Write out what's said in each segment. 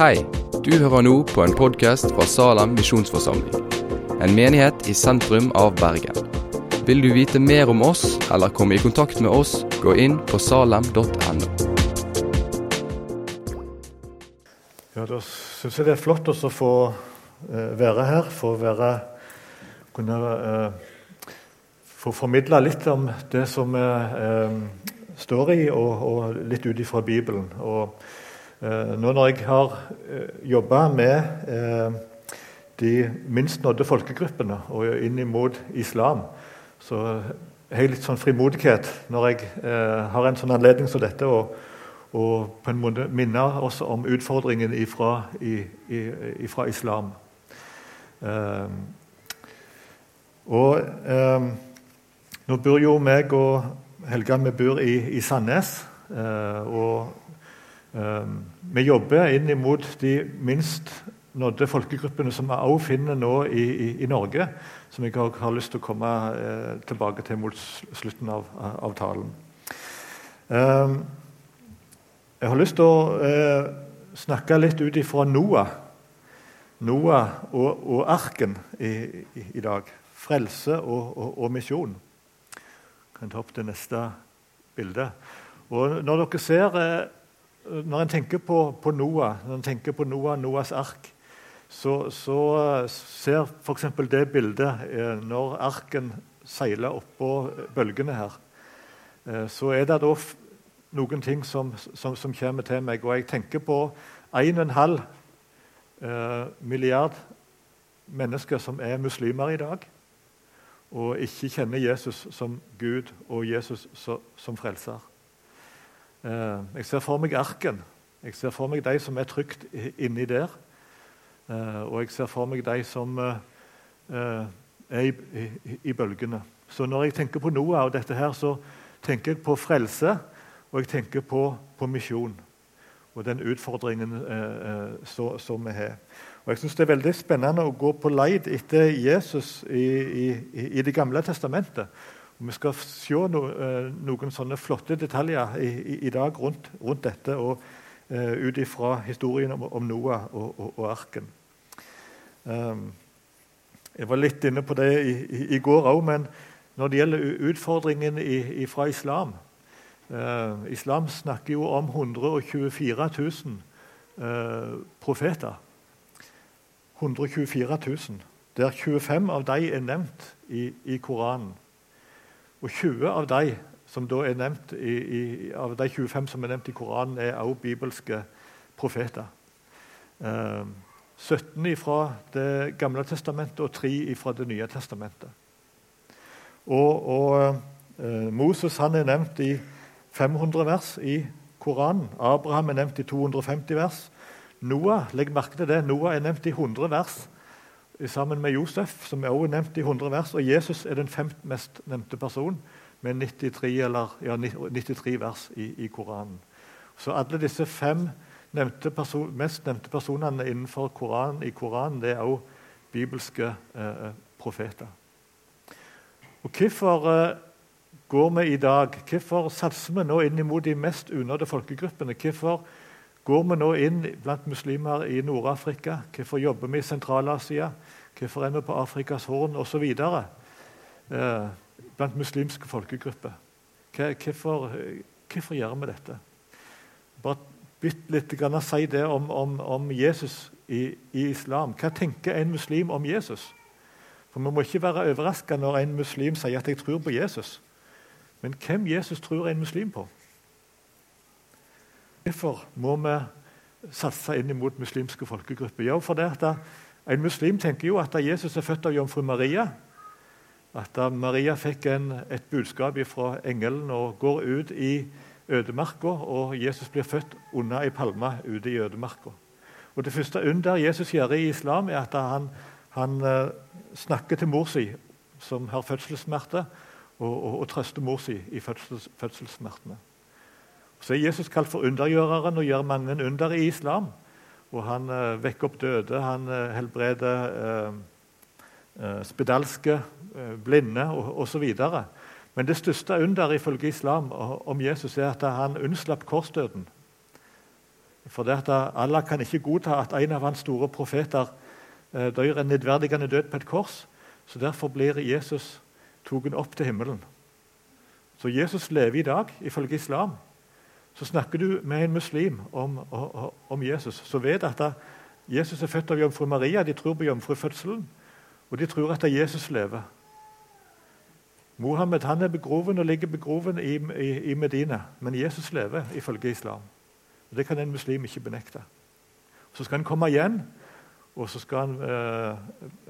Hei, du hører nå på en podkast fra Salem misjonsforsamling. En menighet i sentrum av Bergen. Vil du vite mer om oss eller komme i kontakt med oss, gå inn på salem.no. Ja, Da syns jeg det er flott å få eh, være her, få være Kunne eh, få formidle litt om det som eh, står i, og, og litt ut ifra Bibelen. Og eh, nå når jeg har eh, jobba med eh, de minst nådde folkegruppene og inn mot islam, så har jeg litt sånn frimodighet når jeg eh, har en sånn anledning som dette. og og på en måte minne oss om utfordringen ifra, ifra islam. Og nå bor jo meg og Helga vi bor i, i Sandnes. Og vi jobber inn mot de minst nådde folkegruppene som vi også finner nå i, i, i, Norge. Som jeg har, lyst til å komme uh, tilbake til mot slutten av, av talen. Um, jeg har lyst til å eh, snakke litt ut ifra Noah. Noah og, og arken i, i, dag. Frelse og, og, og misjon. Kan ta opp det neste bildet. Og når dere ser, eh, når en tenker på, på, Noah, når en tenker på Noah, Noahs ark, så, så eh, ser f.eks. det bildet eh, når arken seiler oppå bølgene her. Eh, så er det da noen ting som, som, som, kommer til meg. Og jeg tenker på 1,5 eh, milliard mennesker som er muslimer i dag, og ikke kjenner Jesus som Gud og Jesus som frelser. Eh, jeg ser for meg arken. Jeg ser for meg de som er trygt inni der. Eh, og jeg ser for meg de som eh, er i, bølgene. Så når jeg tenker på Noah og dette her, så tenker jeg på frelse. Og jeg tenker på, på misjon og den utfordringen som vi har. Og Jeg syns det er veldig spennende å gå på leid etter Jesus i, i, i Det gamle testamentet. Vi skal se no, eh, noen sånne flotte detaljer i, i dag rundt, rundt, dette, og uh, ut ifra historien om, om Noah og, og, og arken. Um, jeg var litt inne på det i, går òg, men når det gjelder utfordringen fra islam Uh, islam snakker jo om 124 000 uh, profeter. 124 000, Der 25 av dem er nevnt i, i, Koranen. Og 20 av de, som da er nevnt i, i, av de 25 som er nevnt i Koranen, er også bibelske profeter. Eh, 17 fra Det gamle testamentet og 3 fra Det nye testamentet. Og, og eh, Moses han er nevnt i 500 vers i Koranen. Abraham er nevnt i 250 vers. Noah legg merke til det, Noah er nevnt i 100 vers sammen med Josef, som er også nevnt i 100 vers. Og Jesus er den femte mest nevnte person med 93, eller, ja, 93 vers i, i, Koranen. Så alle disse fem nevnte person, mest nevnte personene innenfor Koranen, i Koranen det er også bibelske eh, eh profeter. Og Hvorfor eh, går vi i dag? Hvorfor satser vi nå inn mot de mest unådde folkegruppene? Hvorfor går vi nå inn blant muslimer i Nord-Afrika? Hvorfor jobber vi i Sentral-Asia? Hvorfor er vi på Afrikas Horn osv.? Eh, blant muslimske folkegrupper. Hvorfor, hvorfor, gjør vi dette? Bare bitte litt grann si det om, om, om Jesus i, i, islam. Hva tenker en muslim om Jesus? For Vi må ikke være overraska når en muslim sier at 'jeg tror på Jesus'. Men hvem Jesus tror en muslim på? Hvorfor må vi satse inn mot muslimske folkegrupper? Jo, for det at En muslim tenker jo at Jesus er født av jomfru Maria. At Maria fikk en, et budskap fra engelen og går ut i ødemarka, og Jesus blir født under ei palme ute i ødemarka. Og Det første under Jesus gjør i islam, er at han, han uh, snakker til mor si, som har fødselssmerter, og, og, og trøster mor si i fødsels, fødselssmertene. Så er Jesus kalt for undergjøreren og gjør mange under i islam. Og Han eh, vekker opp døde, han eh, helbreder eh, eh spedalske, eh, blinde osv. Men det største under ifølge islam om Jesus er at han unnslapp korsdøden. For det at Allah kan ikke godta at en av hans store profeter eh, dør en nedverdigende død på et kors. Så Derfor blir Jesus tatt opp til himmelen. Så Jesus lever i dag, ifølge islam. Så snakker du med en muslim om, om, Jesus, så vet at Jesus er født av jomfru Maria. De tror på jomfrufødselen, og de tror at Jesus lever. Mohammed han er begroven og ligger begroven i, i, i Medina, men Jesus lever ifølge islam. Og Det kan en muslim ikke benekte. Så skal han komme igjen, og så skal han eh,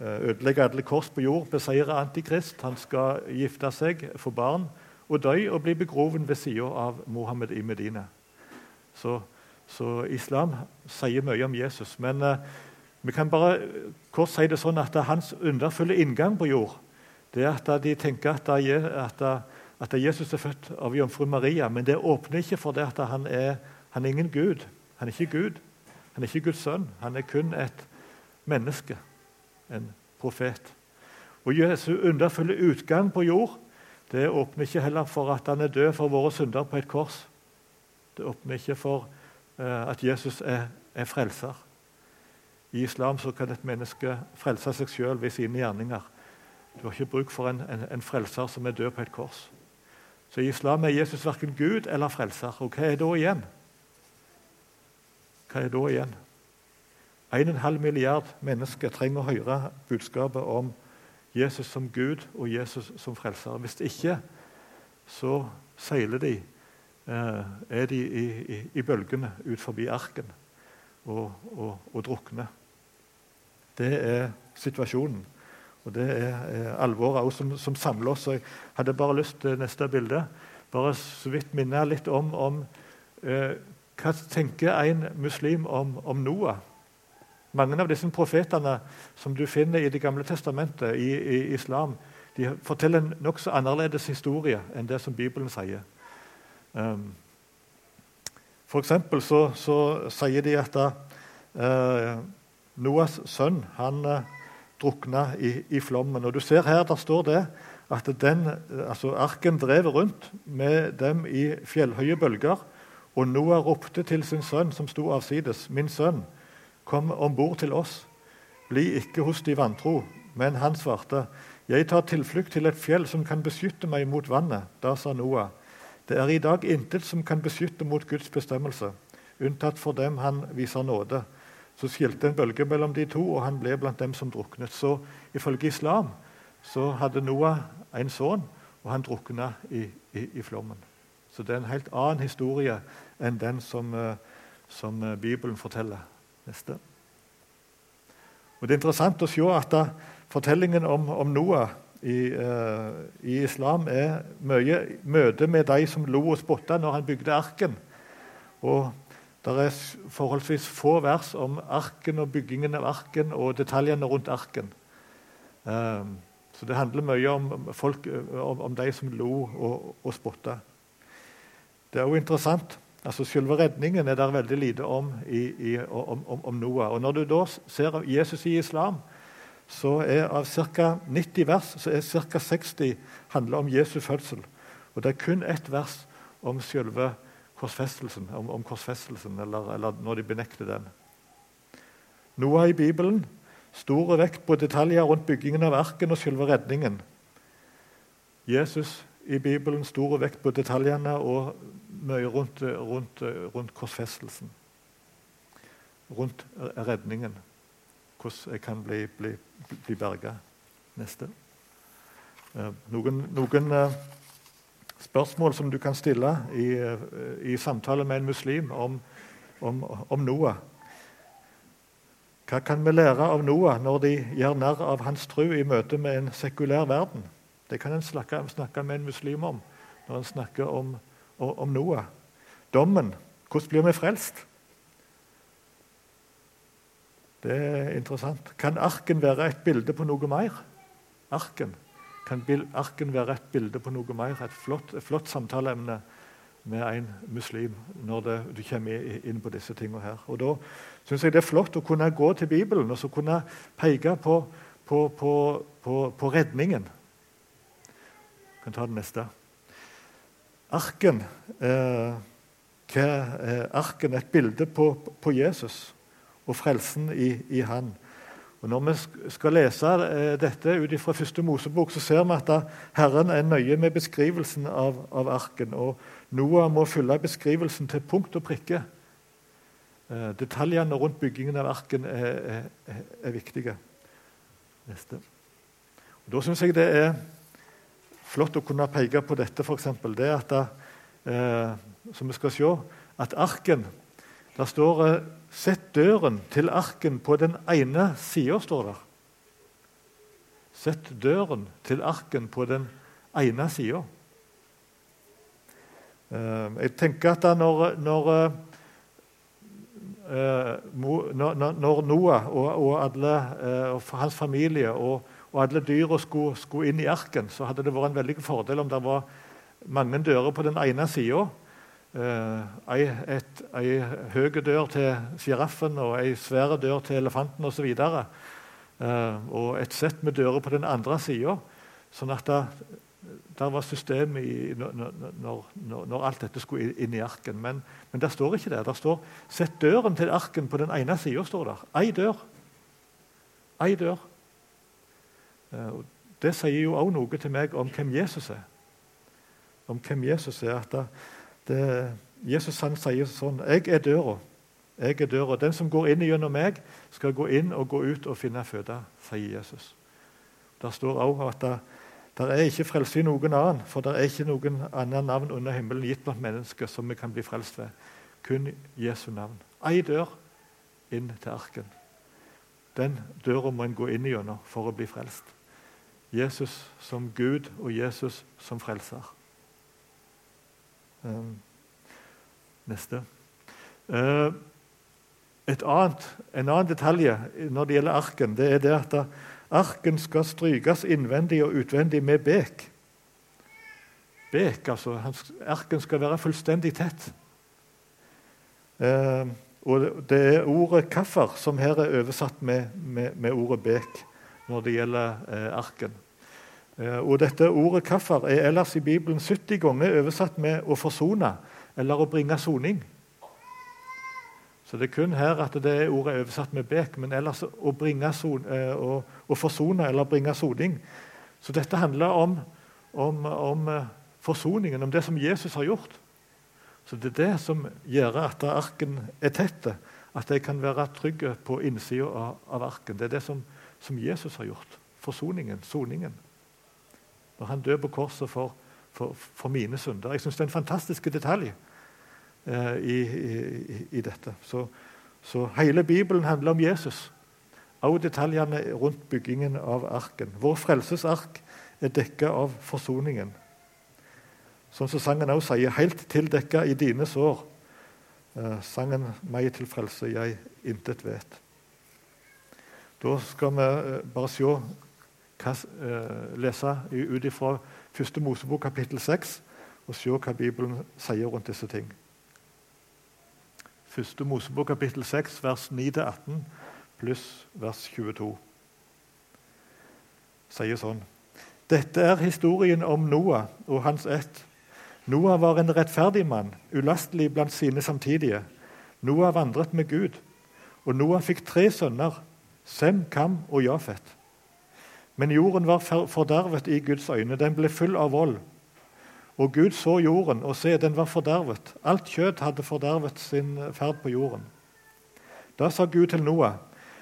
eh, ødelegge alle kors på jord, beseire Antikrist. Han skal gifte seg, få barn og dø og bli begroven ved sida av Mohammed i Medina. Så, så, islam sier mye om Jesus. Men eh, vi kan bare kort si det sånn at hans underfulle inngang på jord det er at de tenker at, at, at Jesus er født av jomfru Maria, men det åpner ikke for det at han er, han er ingen gud. Han er ikke Gud. Han er ikke Guds sønn. Han er kun et menneske, en profet. Og Jesu underfulle utgang på jord det åpner ikke heller for at han er død for våre synder på et kors. Det åpner ikke for uh, at Jesus er, er, frelser. I islam kan et menneske frelse seg sjøl ved sine gjerninger. Du har ikke bruk for en, en, en, frelser som er død på et kors. Så I islam er Jesus verken Gud eller frelser. Og hva er da igjen? Hva er da igjen? 1,5 milliard mennesker trenger å høre budskapet om Jesus som Gud og Jesus som frelser. Hvis ikke, så seiler de, eh, er de i, i, i, bølgene ut forbi arken og, og, og drukner. Det er situasjonen. Og Det er, er alvoret også, som, som, samler oss. Jeg hadde bare lyst til neste bilde. Bare så vidt minne litt om, om eh, hva tenker en muslim om, om, Noah. Mange av disse profetene som du finner i Det gamle testamentet, i, i islam, de forteller en nokså annerledes historie enn det som Bibelen sier. Um, for eksempel så, så, sier de at uh, Noahs sønn han uh, drukna i, i, flommen. Og du ser her, der står det at den, altså arken drev rundt med dem i fjellhøye bølger. Og Noah ropte til sin sønn, som sto avsides, 'Min sønn, kom om bord til oss.' 'Bli ikke hos de vantro.' Men han svarte, 'Jeg tar tilflukt til et fjell som kan beskytte meg mot vannet.' Da sa Noah, 'Det er i dag intet som kan beskytte mot Guds bestemmelse, unntatt for dem han viser nåde.' Så skilte en bølge mellom de to, og han ble blant dem som druknet. Så ifølge islam så hadde Noah en sønn, og han drukna i, i, i, flommen. Så det er en helt annen historie enn den som, eh, som eh, Bibelen forteller. Neste. Og Det er interessant å se at fortellingen om, om Noah i, uh, i, islam er mye møte med de som lo og spotta når han bygde arken. Og det er forholdsvis få vers om arken og byggingen av arken og detaljene rundt arken. Um, så det handler mye om, folk, om, om de som lo og, og spotta. Det er også interessant. Altså Selve redningen er det veldig lite om, i, i, om, om, Noah. Og Når du da ser Jesus i islam, så er av ca. 90 vers så er ca. 60 handler om Jesu fødsel. Og det er kun ett vers om selve korsfestelsen, om, om korsfestelsen, eller, eller, når de benekter den. Noah i Bibelen stor vekt på detaljer rundt byggingen av arken og selve redningen. Jesus i Bibelen stor vekt på detaljene og mye rundt, rundt, rundt korsfestelsen. Rundt redningen. Hvordan jeg kan bli, bli, bli berga. Neste. Eh, noen, noen eh, spørsmål som du kan stille i, i samtale med en muslim om, om, om, Noah. Hva kan vi lære av Noah når de gjør narr av hans tro i møte med en sekulær verden? Det kan en snakke, snakke med en muslim om når en snakker om, om Noah. Dommen. Hvordan blir vi frelst? Det er interessant. Kan arken være et bilde på noe mer? Arken kan arken være et bilde på noe mer, et flott, et flott samtaleemne med en muslim når det, du kommer inn på disse tingene her. Og Da syns jeg det er flott å kunne gå til Bibelen og så kunne peke på, på, på, på redningen. Jeg kan ta det neste. Arken eh, hva eh, arken er et bilde på, på Jesus og frelsen i, i Han. Og Når vi skal lese eh, dette ut fra første Mosebok, så ser vi at Herren er nøye med beskrivelsen av, av arken. Og Noah må fylle beskrivelsen til punkt og prikke. Eh, detaljene rundt byggingen av arken er, er, er viktige. Neste. Og Da syns jeg det er flott å kunne peke på dette, f.eks. Det at eh, som vi skal se, at arken Der står eh, 'Sett døren til arken på den ene sida', står der. Sett døren til arken på den ene sida. Eh, jeg tenker at når, når, eh, når Noah og, og, alle, og hans familie og, og alle dyra skulle, skulle, inn i arken, så hadde det vært en veldig fordel om det var mange dører på den ene sida Uh, ei, et, ei høy dør til sjiraffen og ei svær dør til elefanten osv. Og, eh, og et sett med dører på den andre sida. Sånn at det, var system i, når, når, når, alt dette skulle inn i arken. Men, men der står ikke det. Der står 'Sett døren til arken på den ene sida'. Ei dør. Ei dør. Uh, det sier jo òg noe til meg om hvem Jesus er. Om hvem Jesus er. at det, Jesus han sier sånn 'Jeg er døra. Jeg er døra. Den som går inn gjennom meg, skal gå inn og gå ut og finne føde', sier Jesus. Der står også at det, der er ikke frelse i noen annen, for det er ikke noen annen navn under himmelen gitt blant mennesker som vi kan bli frelst ved. Kun Jesu navn. Ei dør inn til arken. Den døra må en gå inn gjennom for å bli frelst. Jesus som Gud og Jesus som frelser. Ehm, neste. Ehm, annet, en annen detalj når det gjelder arken, det er det at arken skal strykes innvendig og utvendig med bek. Bek, altså. Arken skal være fullstendig tett. Eh, og Det er ordet 'kaffer' som her er oversatt med, med, med ordet 'bek' når det gjelder eh, arken. Eh, og dette Ordet 'kaffer' er ellers i Bibelen 70 ganger oversatt med 'å forsone' eller 'å bringe soning'. Så det er kun her at det er ordet er oversatt med 'bek', men ellers å, bringe son, eh, å, å forsone eller bringe soning. Så dette handler om, om, om, forsoningen, om det som Jesus har gjort. Så Det er det som gjør at arken er tett, at de kan være trygge på innsida av, av, arken. Det er det som, som Jesus har gjort. Forsoningen, soningen når han dør på korset for, for, for mine synder. Jeg syns det er en fantastisk detalj eh, i, i, i, dette. Så, så, hele Bibelen handler om Jesus. Også detaljene rundt byggingen av arken. Vår frelsesark er dekka av forsoningen. Sånn som sangen også sier, 'helt tildekka i dine sår'. Eh, sangen 'Meg til frelse jeg intet vet'. Da skal vi eh, bare se hva, eh, lese ut fra første Mosebok kapittel 6 og se hva Bibelen sier rundt disse ting. Første Mosebok kapittel 6 vers 9-18 pluss vers 22 sier sånn Dette er historien om Noah og hans ett. Noah var en rettferdig mann, ulastelig blant sine samtidige. Noah vandret med Gud, og Noah fikk tre sønner, Sem, Kam og Jafet. Men jorden var fordervet i Guds øyne. Den ble full av vold. Og Gud så jorden, og se, den var fordervet. Alt kjøtt hadde fordervet sin ferd på jorden. Da sa Gud til Noah,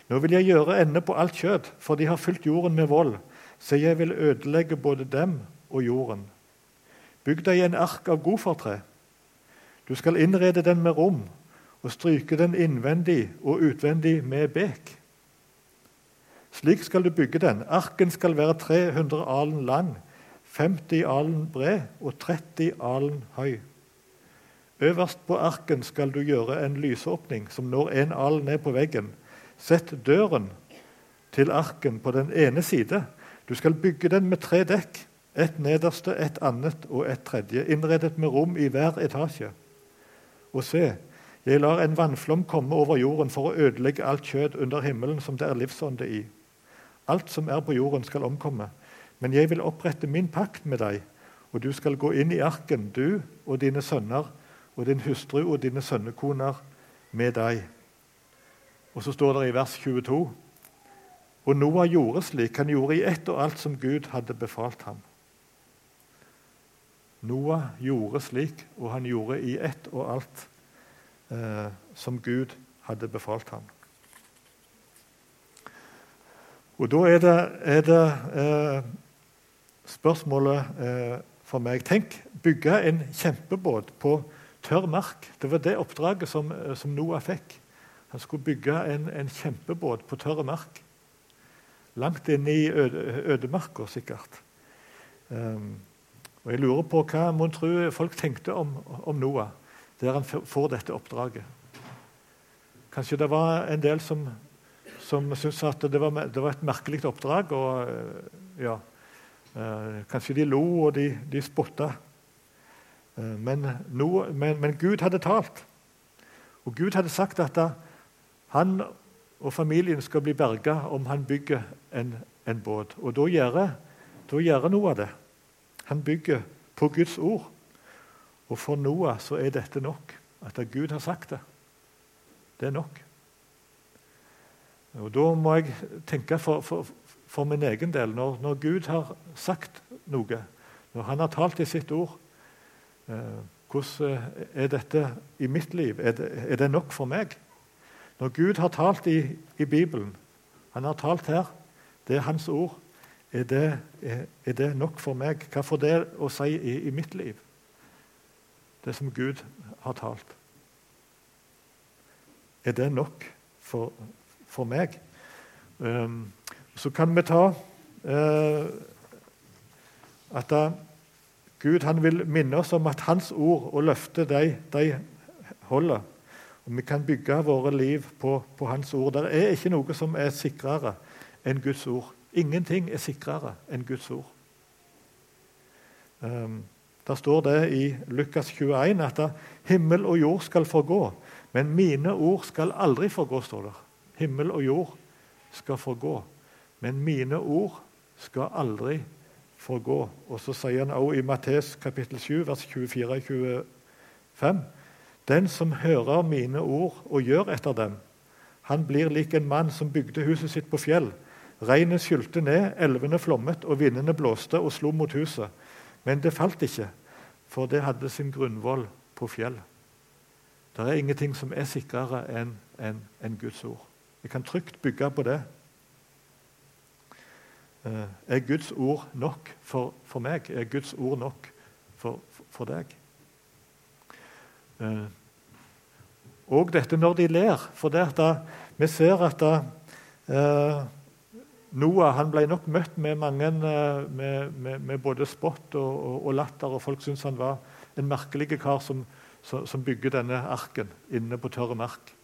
nå vil jeg gjøre ende på alt kjøtt, for de har fylt jorden med vold. Så jeg vil ødelegge både dem og jorden. Bygg deg en ark av godfortre. Du skal innrede den med rom og stryke den innvendig og utvendig med bek. Slik skal du bygge den. Arken skal være 300 alen lang, 50 alen bred og 30 alen høy. Øverst på arken skal du gjøre en lysåpning som når en alen ned på veggen. Sett døren til arken på den ene side. Du skal bygge den med tre dekk. Et nederste, et annet og et tredje, innredet med rom i hver etasje. Og se, jeg lar en vannflom komme over jorden for å ødelegge alt kjød under himmelen som det er livsånde i. Alt som er på jorden, skal omkomme. Men jeg vil opprette min pakt med deg, og du skal gå inn i arken, du og dine sønner og din hustru og dine sønnekoner med deg. Og så står det i vers 22 Og Noah gjorde slik, han gjorde i ett og alt som Gud hadde befalt ham. Noah gjorde slik, og han gjorde i ett og alt eh, som Gud hadde befalt ham. Og da er det, er det eh, spørsmålet eh, for meg Tenk, bygge en kjempebåt på tørr mark. Det var det oppdraget som, eh, som Noah fikk. Han skulle bygge en, en kjempebåt på tørr mark. Langt inne i øde, ødemarka, sikkert. Um, og Jeg lurer på hva mon tro folk tenkte om, om Noah der han får dette oppdraget. Kanskje det var en del som som syntes at det var, det var, et merkelig oppdrag. og eh, ja, eh, Kanskje de lo og de, de spotta. Eh, men, men, men, Gud hadde talt. Og Gud hadde sagt at han og familien skal bli berga om han bygger en, en båt. Og da gjør, da gjør Noah det. Han bygger på Guds ord. Og for Noah så er dette nok. At Gud har sagt det. Det er nok. Og Da må jeg tenke for, for, for min egen del. Når, når, Gud har sagt noe, når Han har talt i sitt ord eh, Hvordan eh, er dette i mitt liv? Er det, er det, nok for meg? Når Gud har talt i, i, Bibelen, Han har talt her, det er Hans ord, er det, er, er det nok for meg? Hva får det å si i, i mitt liv? Det som Gud har talt. Er det nok for, for meg. Um, så kan vi ta uh, at da, Gud vil minne oss om at Hans ord og løfter, de, de holder. Og Vi kan bygge våre liv på, på, Hans ord. Det er ikke noe som er sikrere enn Guds ord. Ingenting er sikrere enn Guds ord. Um, der står det i Lukas 21 at himmel og jord skal forgå, men mine ord skal aldri forgå. står der. Himmel og jord skal forgå, men mine ord skal aldri forgå. Og så sier han også i Mattes kapittel 7, vers 24-25.: Den som hører mine ord og gjør etter dem, han blir lik en mann som bygde huset sitt på fjell. Regnet skylte ned, elvene flommet, og vindene blåste og slo mot huset. Men det falt ikke, for det hadde sin grunnvoll på fjell. Det er ingenting som er sikrere enn en, en Guds ord. Jeg kan trygt bygge på det. Eh, er Guds ord nok for, for meg? Er Guds ord nok for, for deg? Eh, og dette når de ler. For da, vi ser at da, eh, Noah ble nok møtt med mange eh, med, med, med både spott og, og, og, latter, og folk syntes han var en merkelig kar som, som, som bygger denne arken inne på tørre mark.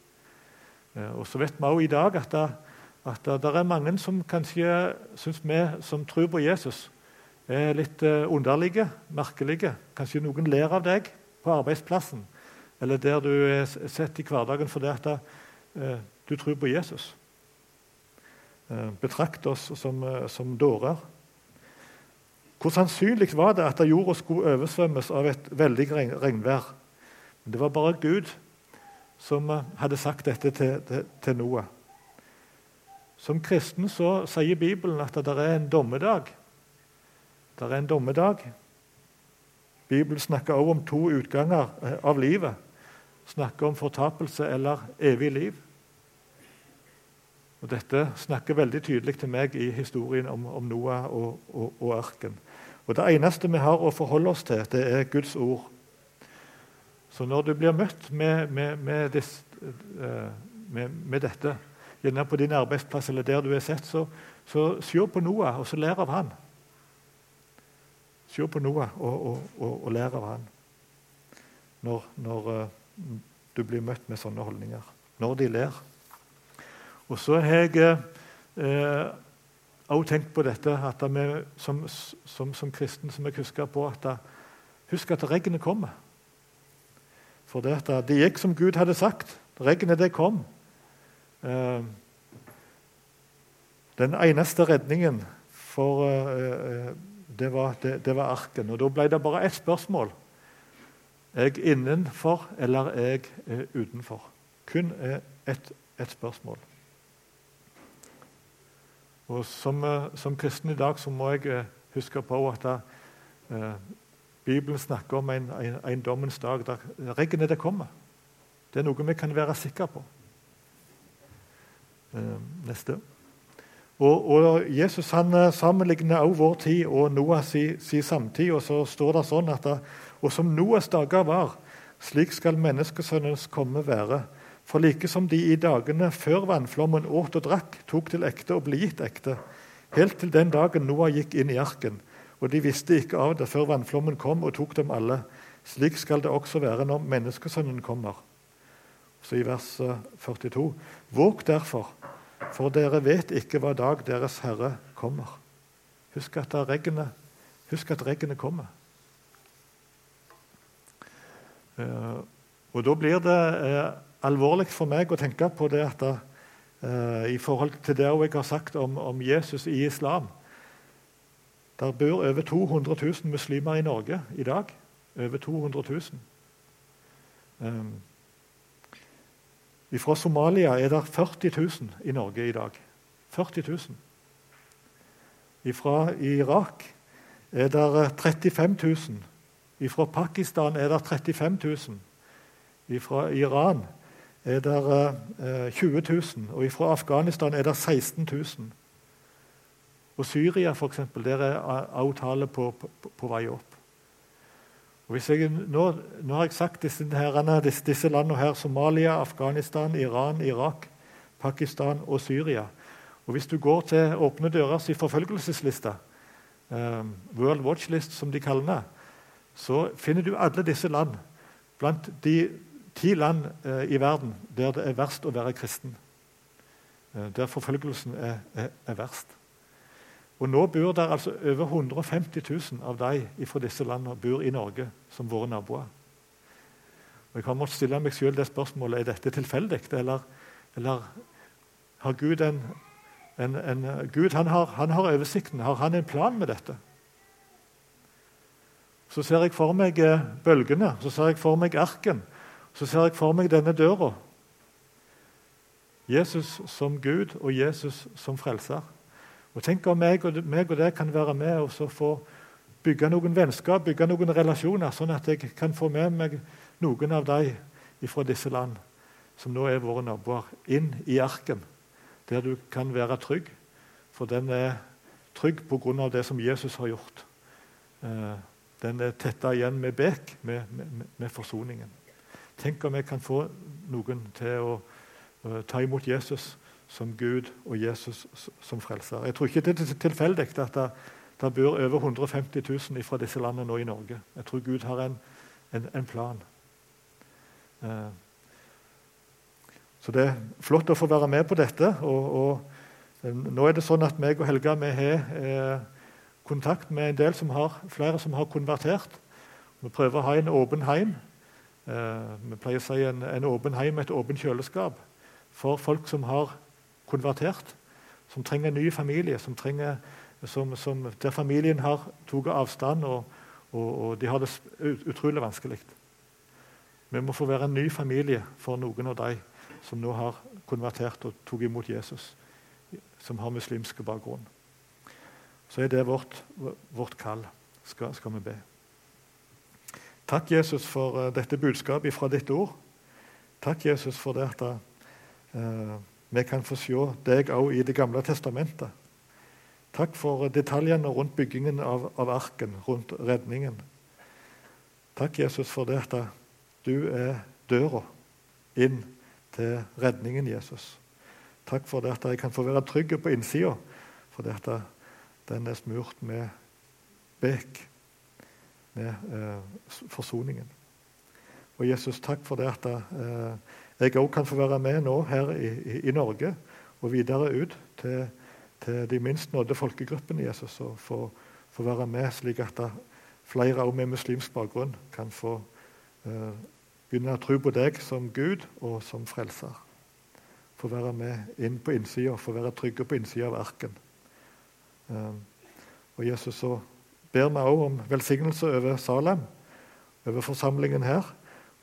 Eh, og så vet vi også i dag at det, at det, er mange som kanskje syns vi som tror på Jesus, er litt eh, underlige, merkelige. Kanskje noen ler av deg på arbeidsplassen eller der du er sett i hverdagen fordi at det, du tror på Jesus. Betrakt oss som, som dårer. Hvor sannsynlig var det at jorda skulle oversvømmes av et veldig regnvær? Det var bare Gud som eh, hadde sagt dette til, til, til Noah. Som kristen så sier Bibelen at det er en dommedag. Det er en dommedag. Bibelen snakker også om to utganger eh, av livet. Snakker om fortapelse eller evig liv. Og Dette snakker veldig tydelig til meg i historien om, om Noah og, og, og, arken. Og Det eneste vi har å forholde oss til, det er Guds ord. Så når du blir møtt med, med, med, disse, eh, med dette, gjerne på din arbeidsplass eller der du er sett, så, så se på Noah og så lær av han. Se på Noah og, og, og, og lær av han når, når uh, du blir møtt med sånne holdninger. Når de ler. Og så har jeg uh, også tenkt på dette at vi som, som, som kristne som jeg husker på at Husk at regnet kommer. For det, det gikk som Gud hadde sagt. Regnet, det kom. Eh, den eneste redningen for eh, det var, det, det var arken. Og Da ble det bare ett spørsmål. Er jeg innenfor, eller er jeg utenfor? Kun ett et spørsmål. Og som, eh, som, kristen i dag så må jeg eh, huske på at det eh, Bibelen snakker om en, en, en, dommens dag der regnet det kommer. Det er noe vi kan være sikre på. Eh, neste. Og, og, Jesus han eh, sammenligner også vår tid og Noahs si, si samtid. Og så står det sånn at da, Og som Noahs dager var, slik skal menneskesønnens komme være. For like som de i dagene før vannflommen åt og drakk, tok til ekte og ble gitt ekte, helt til den dagen Noah gikk inn i arken, og de visste ikke av det før vannflommen kom og tok dem alle. Slik skal det også være når menneskesønnen kommer. Så i vers 42.: eh, Våg derfor, for dere vet ikke hva dag deres Herre kommer. Husk at regnet, husk at regnet kommer. Uh, og da blir det uh, alvorlig for meg å tenke på det at uh, i forhold til det jeg har sagt om, om Jesus i islam Der bor over 200 000 muslimer i Norge i dag. Over 200 000. Um, fra Somalia er det 40 000 i Norge i dag. 40 000. Fra Irak er det 35 000. Fra Pakistan er det 35 000. Fra Iran er det 20 000, og fra Afghanistan er det 16 000. Og Syria, eksempel, der er avtale på, på, på, vei opp. Og jeg, nå, nå, har jeg sagt disse, disse, disse landene her, Somalia, Afghanistan, Iran, Irak, Pakistan og Syria. Og Hvis du går til Åpne dørers forfølgelsesliste, um, World Watch List som de kaller det, så finner du alle disse land blant de ti land eh, i verden der det er verst å være kristen. Eh, der forfølgelsen er, er, er, verst. Og Nå bor der altså over 150 000 av de fra disse landene bor i Norge som våre naboer. Og Jeg har måttet stille meg selv det spørsmålet er dette tilfeldig, eller, eller har Gud en, en, en Gud han har, han har oversikten. Har han en plan med dette? Så ser jeg for meg eh, bølgene, så ser jeg for meg arken, så ser jeg for meg denne døra. Jesus som Gud og Jesus som frelser. Og Tenk om meg og, meg og deg kan være med og få bygge noen vennskap, bygge noen relasjoner, sånn at jeg kan få med meg noen av de fra disse land, som nå er våre naboer, inn i arken, der du kan være trygg. For den er trygg pga. det som Jesus har gjort. Eh, den er tetta igjen med bek, med, med, med forsoningen. Tenk om jeg kan få noen til å ta imot Jesus som Gud og Jesus som frelser. Jeg tror ikke det er tilfeldig at det, det bor over 150 000 fra disse landene nå i Norge. Jeg tror Gud har en, en, en plan. Uh, så det er flott å få være med på dette. og, og uh, Nå er det sånn at meg og Helga vi har eh, kontakt med en del som har, flere som har konvertert. Vi prøver å ha en åpen heim. Eh, vi pleier å si en, en åpen heim, et åpent kjøleskap, for folk som har konvertert, som trenger en ny familie, som trenger, som, som, der familien har tatt avstand, og, og, og, de har det utrolig vanskelig. Vi må få være en ny familie for noen av de som nå har konvertert og tatt imot Jesus, som har muslimsk bakgrunn. Så er det vårt, vårt kall, skal, skal vi be. Takk, Jesus, for uh, dette budskapet fra ditt ord. Takk, Jesus, for det at uh, vi kan få se deg òg i Det gamle testamentet. Takk for detaljene rundt byggingen av, av arken, rundt redningen. Takk, Jesus, for det at du er døra inn til redningen, Jesus. Takk for det at jeg kan få være trygg på innsida, for det at den er smurt med bek med eh, forsoningen. Og Jesus, takk for det at eh, jeg òg kan få være med nå her i, i, i Norge og videre ut til, til de minst nådde folkegruppene Jesus, og få, få, være med slik at flere òg med muslimsk bakgrunn kan få eh, begynne å tro på deg som Gud og som frelser. Få være med inn på innsida, få være trygge på innsida av arken. Eh, og Jesus, så ber vi også om velsignelse over Salem over forsamlingen her.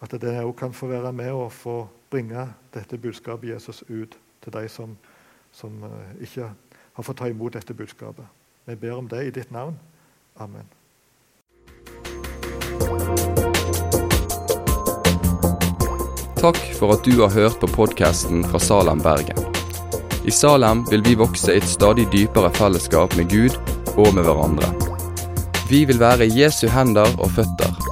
At det òg kan få være med og få bringe dette budskapet Jesus ut til de som, som eh, ikke har fått ta imot dette budskapet. Vi ber om det i ditt navn. Amen. Takk for at du har hørt på podkasten fra Salem, Bergen. I Salem vil vi vokse i et stadig dypere fellesskap med Gud og med hverandre. Vi vil være Jesu hender og føtter,